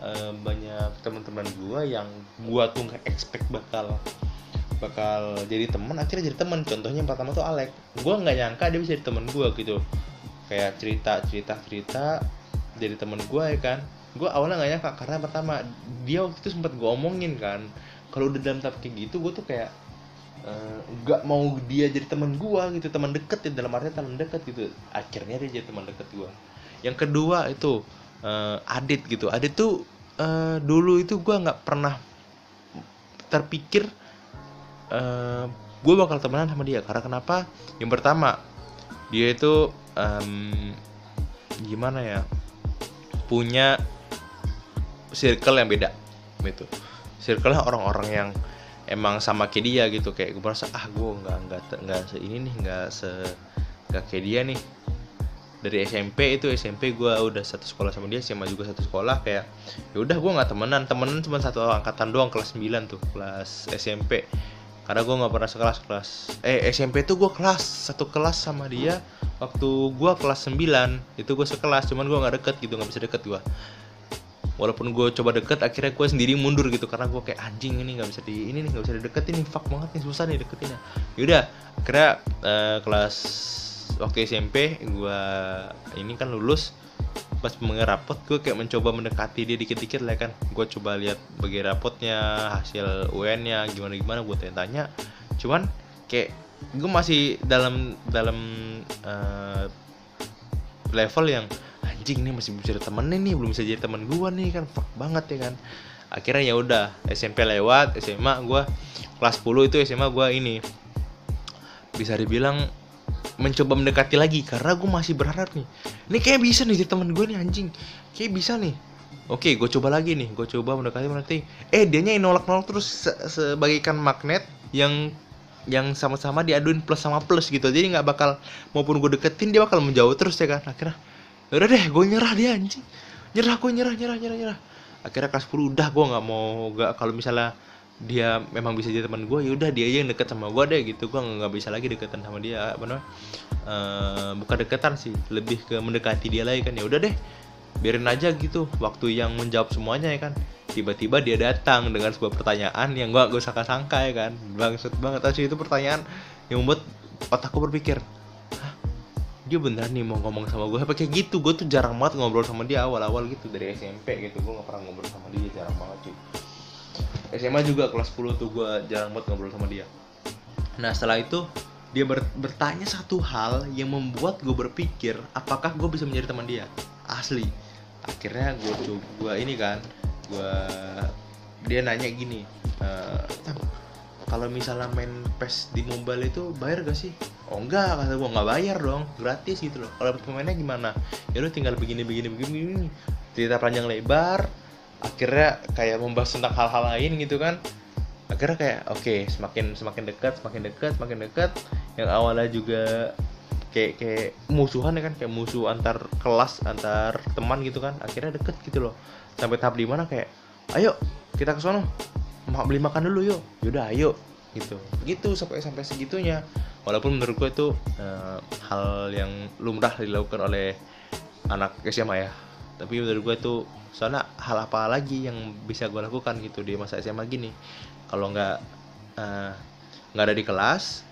uh, banyak teman-teman gue yang gue tuh nggak expect bakal bakal jadi teman akhirnya jadi teman. Contohnya yang pertama tuh Alek. Gue nggak nyangka dia bisa jadi teman gue gitu. Kayak cerita cerita cerita jadi teman gue ya kan gue awalnya nggak nyangka karena pertama dia waktu itu sempat gue omongin kan. Kalau udah dalam tahap kayak gitu gue tuh kayak eh, nggak uh, mau dia jadi teman gue gitu teman deket ya dalam artinya teman deket gitu. Akhirnya dia jadi teman deket gue yang kedua itu uh, Adit gitu. Adit tuh uh, dulu itu gue nggak pernah terpikir uh, gue bakal temenan sama dia. Karena kenapa? Yang pertama dia itu um, gimana ya punya circle yang beda gitu. Circle orang-orang yang emang sama kayak dia gitu. Kayak gue merasa ah gue nggak nggak nggak se ini nih nggak se nggak kayak dia nih. Dari SMP itu SMP gue udah satu sekolah sama dia SMA juga satu sekolah kayak ya udah gue nggak temenan. Temenan cuma satu angkatan doang kelas 9 tuh kelas SMP karena gue nggak pernah sekelas kelas eh SMP tuh gue kelas satu kelas sama dia waktu gue kelas 9 itu gue sekelas cuman gue nggak deket gitu nggak bisa deket gue walaupun gue coba deket akhirnya gue sendiri mundur gitu. Karena gue kayak anjing ini nggak bisa di ini nih nggak bisa dideketin nih. Fuck banget nih susah nih deketin ya yaudah akhirnya uh, kelas waktu SMP gue ini kan lulus. Pas mengenai rapot gue kayak mencoba mendekati dia dikit-dikit lah kan. Gue coba lihat bagi rapotnya hasil UN nya gimana gimana gue tanya-tanya. Cuman kayak gue masih dalam dalam uh, level yang anjing nih masih bisa temenin nih belum bisa jadi teman gue nih kan. Fuck banget ya kan. Akhirnya ya udah SMP lewat SMA gue kelas 10 itu SMA gue ini. Bisa dibilang mencoba mendekati lagi karena gue masih berharap nih. Ini kayak bisa nih jadi teman gue nih anjing. Kayak bisa nih. Oke gue coba lagi nih gue coba mendekati mendekati. Eh dia nya nolak nolak terus se sebagaikan magnet yang yang sama-sama diaduin plus sama plus gitu. Jadi nggak bakal maupun gue deketin dia bakal menjauh terus ya kan. Akhirnya udah deh gue nyerah dia anjing. Nyerah gue nyerah nyerah nyerah nyerah. Akhirnya kelas 10 udah gue nggak mau nggak kalau misalnya dia memang bisa jadi teman gue yaudah dia aja yang deket sama gue deh gitu. Gue nggak bisa lagi deketan sama dia apa namanya uh, bukan deketan sih lebih ke mendekati dia lagi kan. Ya udah deh biarin aja gitu waktu yang menjawab semuanya ya kan. Tiba-tiba dia datang dengan sebuah pertanyaan yang gue gak sangka-sangka ya kan. Bangsat banget asli itu pertanyaan yang membuat otakku berpikir dia beneran nih mau ngomong sama gue kayak gitu? Gue tuh jarang banget ngobrol sama dia awal-awal gitu dari SMP gitu. Gue gak pernah ngobrol sama dia jarang banget sih SMA juga kelas 10 tuh gue jarang banget ngobrol sama dia. Nah setelah itu dia ber bertanya satu hal yang membuat gue berpikir apakah gue bisa menjadi teman dia? Asli. Akhirnya gue gue ini kan gue dia nanya gini e, kalau misalnya main PES di mobile itu bayar gak sih? Oh enggak kata gue nggak bayar dong. Gratis gitu loh. Kalau pemainnya gimana? Ya lu tinggal begini begini begini, begini. cerita panjang lebar akhirnya kayak membahas tentang hal-hal lain gitu kan. Akhirnya kayak oke okay, semakin semakin dekat semakin dekat semakin dekat. Yang awalnya juga kayak kayak musuhan ya kan kayak musuh antar kelas antar teman gitu kan. Akhirnya deket gitu loh. Sampai tahap di mana kayak ayo kita ke sana beli makan dulu yuk. Yaudah ayo. Gitu. Gitu sampai sampai segitunya. Walaupun menurut gue itu uh, hal yang lumrah dilakukan oleh anak SMA ya. Tapi menurut gue itu soalnya hal apa lagi yang bisa gue lakukan gitu di masa SMA gini. Kalau nggak uh, nggak ada di kelas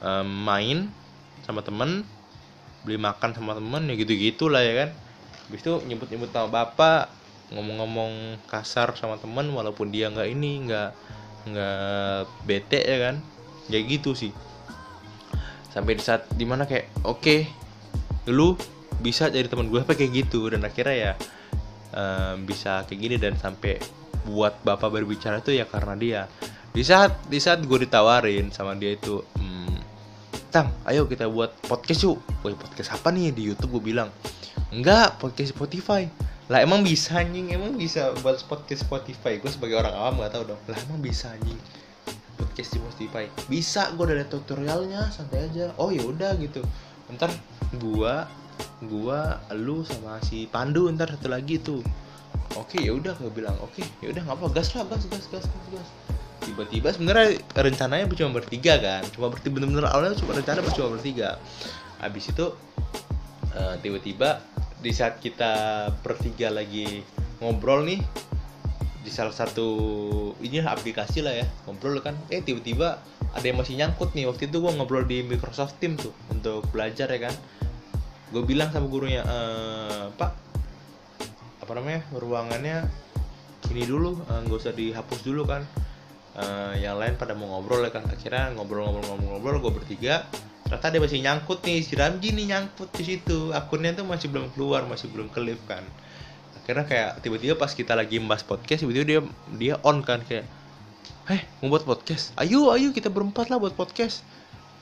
uh, main sama temen beli makan sama temen ya gitu gitulah ya kan. Habis itu nyebut nyebut nama bapak ngomong-ngomong kasar sama temen walaupun dia nggak ini nggak nggak bete ya kan? Ya gitu sih. Sampai di saat di mana kayak oke okay, lu bisa jadi teman gue apa kayak gitu. Dan akhirnya ya um, bisa kayak gini dan sampai buat bapak berbicara tuh ya karena dia. Di saat di saat gue ditawarin sama dia itu hmm, tang ayo kita buat podcast yuk. Woi podcast apa nih? Di YouTube gue bilang enggak podcast Spotify lah emang bisa anjing. Emang bisa buat podcast Spotify? Gue sebagai orang awam nggak tahu dong. Lah emang bisa anjing? Podcast di Spotify. Bisa gue udah ada tutorialnya santai aja. Oh ya udah gitu. Ntar gua gua lu sama si Pandu ntar satu lagi tuh. Oke ya udah gue bilang oke ya udah nggak apa gas lah gas gas gas gas gas. Tiba-tiba sebenarnya rencananya cuma bertiga kan. Cuma bertiga bener-bener awalnya cuma rencana cuma bertiga. Habis itu uh, tiba-tiba di saat kita bertiga lagi ngobrol nih di salah satu ini aplikasi lah ya ngobrol kan. Eh tiba-tiba ada yang masih nyangkut nih. Waktu itu gue ngobrol di Microsoft Teams tuh untuk belajar ya kan. Gue bilang sama gurunya e, pak apa namanya ruangannya ini dulu eh, nggak usah dihapus dulu kan. E, yang lain pada mau ngobrol ya kan. Akhirnya ngobrol-ngobrol-ngobrol-ngobrol gue bertiga ternyata dia masih nyangkut nih si Ramji nih nyangkut di situ. Akunnya tuh masih belum keluar masih belum kelip kan. Akhirnya kayak tiba-tiba pas kita lagi membahas podcast tiba-tiba dia dia on kan kayak eh mau buat podcast? Ayo ayo kita berempat lah buat podcast.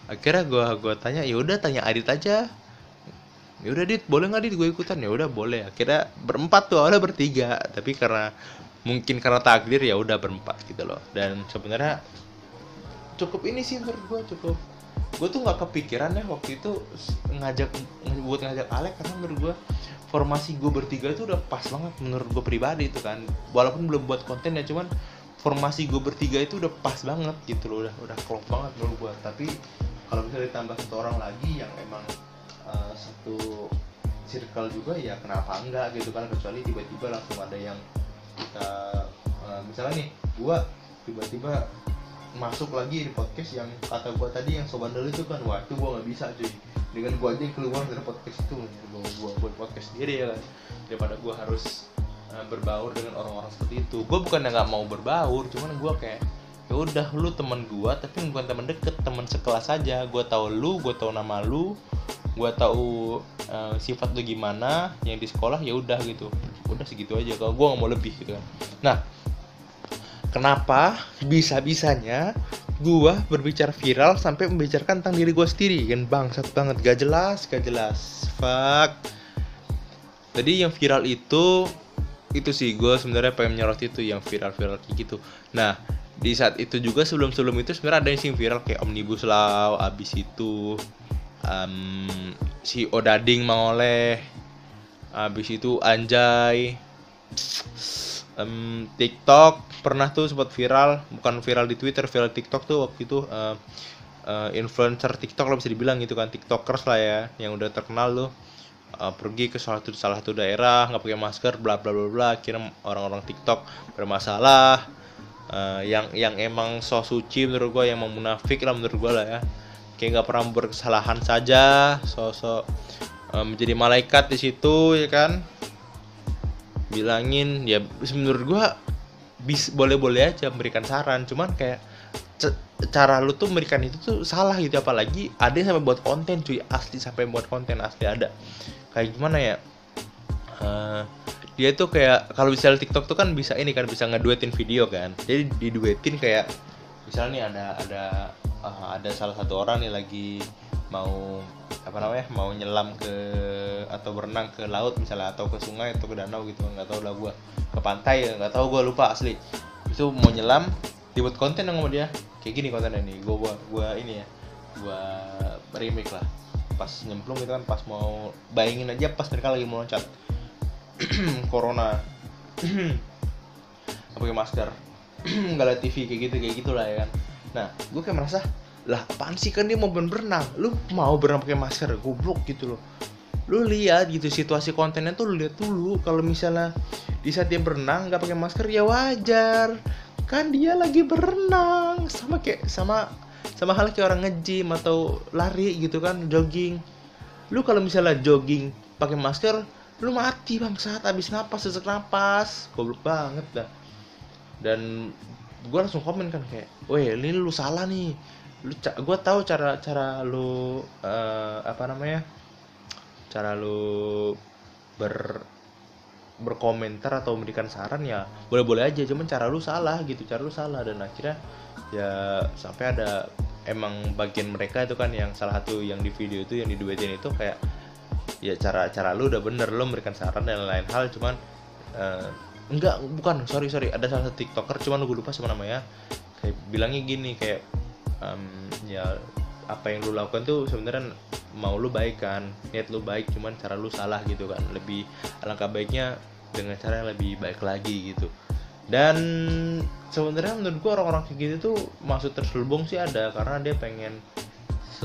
Akhirnya gua gua tanya ya udah tanya Adit aja. Ya udah Adit boleh nggak Adit? Gue ikutan. Ya udah boleh. Akhirnya berempat tuh awalnya bertiga. Tapi karena mungkin karena takdir ya udah berempat gitu loh. Dan sebenarnya cukup ini sih menurut gue cukup gue tuh nggak kepikiran ya waktu itu ngajak buat ngajak Alek karena menurut gue formasi gue bertiga itu udah pas banget menurut gue pribadi itu kan. Walaupun belum buat konten ya cuman formasi gue bertiga itu udah pas banget gitu loh udah udah klop banget menurut gue tapi kalau bisa ditambah satu orang lagi yang emang uh, satu circle juga ya kenapa enggak gitu kan? Kecuali tiba-tiba langsung ada yang kita uh, misalnya nih gue tiba-tiba masuk lagi di podcast yang kata gue tadi yang sobat dulu itu kan. Wah itu gue nggak bisa cuy. Dengan gue aja yang keluar dari podcast itu gue gue buat podcast sendiri ya kan. Daripada gue harus uh, berbaur dengan orang-orang seperti itu. Gue bukan nggak mau berbaur cuman gue kayak ya udah lu teman gue tapi bukan teman deket teman sekelas aja. Gue tahu lu gue tahu nama lu gue tahu uh, sifat lu gimana yang di sekolah ya udah gitu. Udah segitu aja. Kalau gue nggak mau lebih gitu kan. Nah kenapa bisa-bisanya gua berbicara viral sampai membicarakan tentang diri gua sendiri? Kan bangsat banget gak jelas gak jelas. Fuck. Jadi yang viral itu itu sih gue sebenarnya pengen menyorot itu yang viral-viral kayak gitu. Nah di saat itu juga sebelum-sebelum itu sebenarnya ada yang viral kayak omnibus law abis itu um, si Odading mengoleh abis itu Anjay um, TikTok pernah tuh sempat viral bukan viral di Twitter viral TikTok tuh waktu itu uh, uh, influencer TikTok lah bisa dibilang gitu kan TikTokers lah ya yang udah terkenal tuh uh, pergi ke salah satu salah satu daerah nggak pakai masker bla bla bla bla kirim orang-orang TikTok bermasalah uh, yang yang emang so suci menurut gua yang munafik lah menurut gua lah ya. Kayak nggak pernah berkesalahan saja sosok uh, menjadi malaikat di situ ya kan bilangin ya menurut gua bis boleh-boleh aja memberikan saran. Cuman kayak cara lu tuh memberikan itu tuh salah gitu. Apalagi ada yang sampai buat konten cuy. Asli sampai buat konten asli ada. Kayak gimana ya? Uh, dia tuh kayak kalau misalnya TikTok tuh kan bisa ini kan bisa ngeduetin video kan. Jadi diduetin kayak misalnya nih ada ada uh, ada salah satu orang nih lagi mau apa namanya mau nyelam ke atau berenang ke laut misalnya atau ke sungai atau ke danau gitu. Nggak tahu lah gua. Ke pantai nggak tahu gue lupa asli. Itu mau nyelam dibuat konten yang sama dia. Kayak gini kontennya nih gue gua gua ini ya gua remake lah. Pas nyemplung gitu kan pas mau bayangin aja pas mereka lagi mau loncat. Corona. Pakai masker. Nggak liat TV kayak gitu kayak gitulah ya kan. Nah gue kayak merasa lah apaan kan dia mau berenang. Lu mau berenang pakai masker? Goblok gitu loh. Lu lihat gitu situasi kontennya tuh lu lihat dulu. Kalau misalnya di saat dia berenang nggak pakai masker ya wajar. Kan dia lagi berenang. Sama kayak sama sama hal kayak orang ngejim atau lari gitu kan jogging. Lu kalau misalnya jogging pakai masker lu mati bang saat habis napas sesak napas. Goblok banget dah. Dan gue langsung komen kan kayak, weh ini lu salah nih, lu gue tahu cara cara lu uh, apa namanya? Cara lu ber berkomentar atau memberikan saran ya boleh-boleh aja cuman cara lu salah gitu cara lu salah dan akhirnya ya sampai ada emang bagian mereka itu kan yang salah satu yang di video itu yang diduetin itu kayak ya cara cara lu udah bener lu memberikan saran dan lain hal cuman uh, enggak bukan sorry sorry ada salah satu tiktoker cuman gue lupa sama namanya kayak bilangnya gini kayak um, ya apa yang lu lakukan tuh sebenarnya mau lu baik kan niat lu baik cuman cara lu salah gitu kan. Lebih alangkah baiknya dengan cara yang lebih baik lagi gitu. Dan sebenarnya menurut gua orang-orang kayak gitu tuh maksud terselubung sih ada karena dia pengen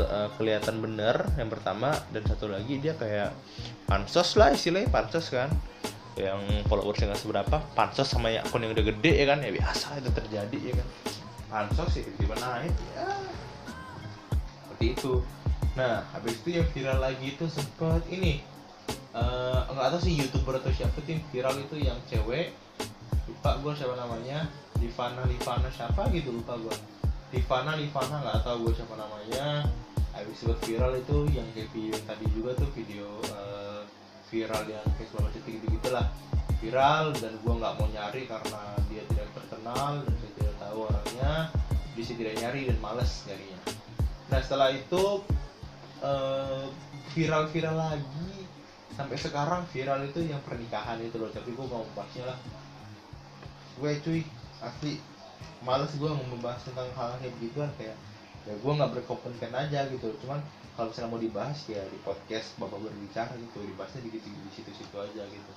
uh, kelihatan bener yang pertama dan satu lagi dia kayak pansos lah istilahnya pansos kan. Yang followersnya nggak seberapa pansos sama akun yang udah gede ya kan ya biasa itu terjadi ya kan pansos sih tiba-tiba naik. Ya. Seperti itu. Nah habis itu yang viral lagi itu sempet ini. Uh, nggak tahu sih youtuber atau siapa yang viral itu yang cewek. Lupa gue siapa namanya. Livana Livana siapa gitu lupa gue Livana Livana nggak tahu gue siapa namanya. Habis itu viral itu yang kayak video yang tadi juga tuh video uh, viral yang kayak selama detik gitu gitulah viral dan gue nggak mau nyari karena dia tidak terkenal dan saya tahu orangnya bisa tidak nyari dan males nyarinya. Nah setelah itu uh, viral-viral lagi. Sampai sekarang viral itu yang pernikahan itu loh tapi gue mau bahasnya lah. Gue cuy asli males gue membahas tentang hal, -hal kayak begituan kayak ya gue nggak berkompeten aja gitu. Cuman kalau misalnya mau dibahas ya di podcast bapak berbicara gitu dibahasnya di di situ-situ aja gitu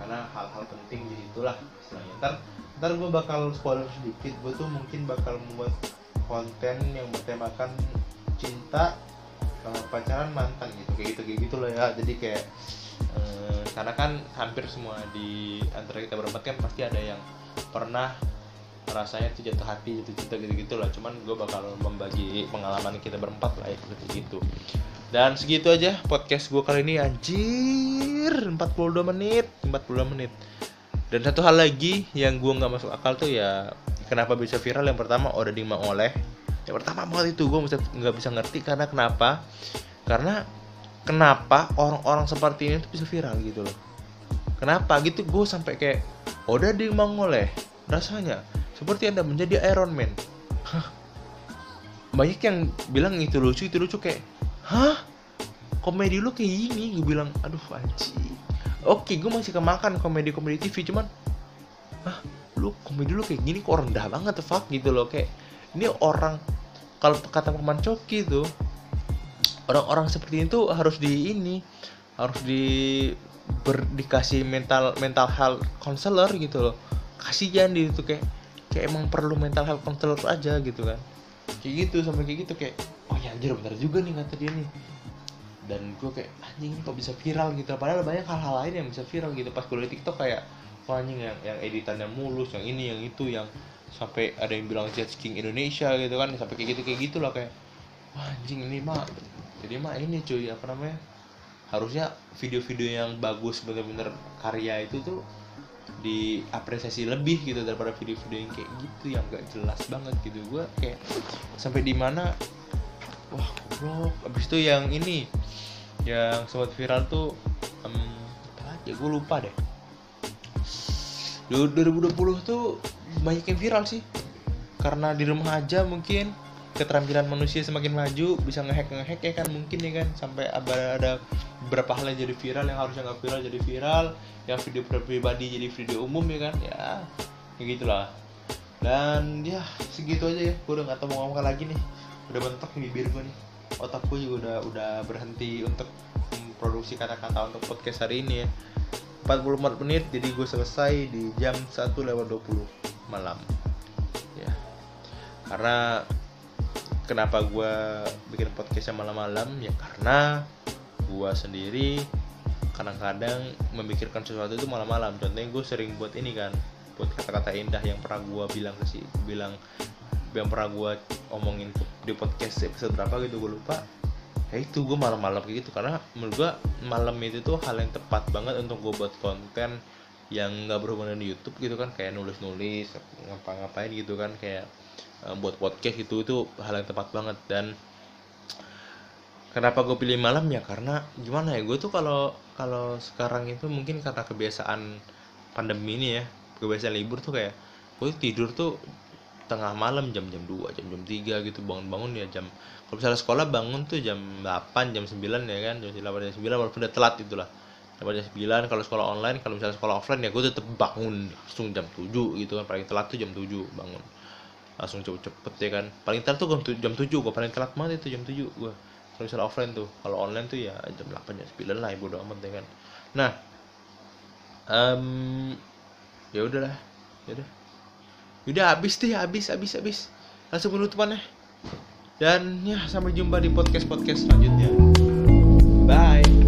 karena hal-hal penting di itulah istilahnya. Ntar ntar gue bakal spoiler sedikit. Gue tuh mungkin bakal membuat konten yang bertemakan cinta pacaran mantan gitu. Kayak gitu kayak gitu loh ya. Jadi kayak uh, karena kan hampir semua di antara kita berempat kan pasti ada yang pernah rasanya tuh jatuh hati jatuh cinta gitu gitu lah. Cuman gue bakal membagi pengalaman kita berempat lah ya gitu gitu dan segitu aja podcast gue kali ini anjir. 42 menit 42 menit. Dan satu hal lagi yang gue nggak masuk akal tuh ya kenapa bisa viral? Yang pertama udah dimang oleh yang pertama banget itu gue nggak bisa ngerti karena kenapa. Karena kenapa orang-orang seperti ini tuh bisa viral gitu loh. Kenapa gitu? Gue sampai kayak udah dimang oleh rasanya seperti anda menjadi Iron Man. Banyak yang bilang itu lucu itu lucu kayak hah? Komedi lu kayak gini gue bilang aduh anjing. Oke gue masih kemakan komedi komedi TV cuman hah? Lu komedi lu kayak gini kok rendah banget fuck? Gitu loh kayak ini orang kalau kata paman coki tuh orang-orang seperti itu harus di ini harus di ber, dikasih mental mental health counselor gitu loh. Kasihan di itu kayak kayak emang perlu mental health counselor aja gitu kan kayak gitu sampai kayak gitu kayak oh ya anjir bener juga nih kata dia nih. Dan gue kayak anjing kok bisa viral gitu. Padahal banyak hal-hal lain yang bisa viral gitu. Pas gue tiktok kayak oh anjing yang yang editannya mulus yang ini yang itu yang sampai ada yang bilang jet king Indonesia gitu kan. Sampai kayak gitu kayak gitu lah kayak wah anjing ini mah jadi mah ini cuy apa namanya. Harusnya video-video yang bagus bener-bener karya itu tuh diapresiasi lebih gitu daripada video-video yang kayak gitu yang gak jelas banget gitu. Gue kayak sampai di mana wah goblok. Abis itu yang ini yang sempat viral tuh um, apa aja? Gue lupa deh. 2020 tuh banyak yang viral sih. Karena di rumah aja mungkin keterampilan manusia semakin maju bisa ngehack ngehack ya kan mungkin ya kan. Sampai ada ada beberapa hal yang jadi viral yang harusnya nggak viral jadi viral yang video pribadi jadi video umum ya kan? Ya kayak gitulah. Dan ya segitu aja ya. Gue udah nggak tahu mau ngomong lagi nih. Udah bentuk bibir gue nih. Otakku juga udah udah berhenti untuk memproduksi kata-kata untuk podcast hari ini ya. 44 menit jadi gue selesai di jam 1 lewat 20 malam. Ya. Karena kenapa gue bikin podcastnya malam-malam? Ya karena gue sendiri kadang-kadang memikirkan sesuatu itu malam-malam. Contohnya gue sering buat ini kan buat kata-kata indah yang pernah gue bilang ke si bilang yang pernah gue omongin di podcast episode berapa gitu gue lupa. Ya itu gue malam-malam kayak gitu. Karena menurut gue malam itu tuh hal yang tepat banget untuk gue buat konten yang nggak berhubungan dengan YouTube gitu kan. Kayak nulis-nulis ngapa-ngapain gitu kan. Kayak um, buat podcast gitu itu hal yang tepat banget. Dan kenapa gue pilih malam? Ya karena gimana ya gue tuh kalau kalau sekarang itu mungkin karena kebiasaan pandemi ini ya kebiasaan libur tuh kayak gue tidur tuh tengah malam jam-jam 2 jam-jam 3 gitu bangun-bangun ya jam kalau misalnya sekolah bangun tuh jam 8 jam 9 ya kan jam 8 jam 9 walaupun udah telat itulah. Jam 9 kalau sekolah online kalau misalnya sekolah offline ya gue tetep bangun langsung jam 7 gitu kan paling telat tuh jam 7 bangun. Langsung cepet-cepet ya kan paling telat tuh jam 7 gue paling telat banget itu jam 7 gue kalau misalnya offline tuh kalau online tuh ya jam 8 jam 9 lah ibu doang ya kan. Nah um, ya udahlah ya udah. Udah habis deh habis habis habis. Langsung penutupannya dan ya sampai jumpa di podcast podcast selanjutnya. Bye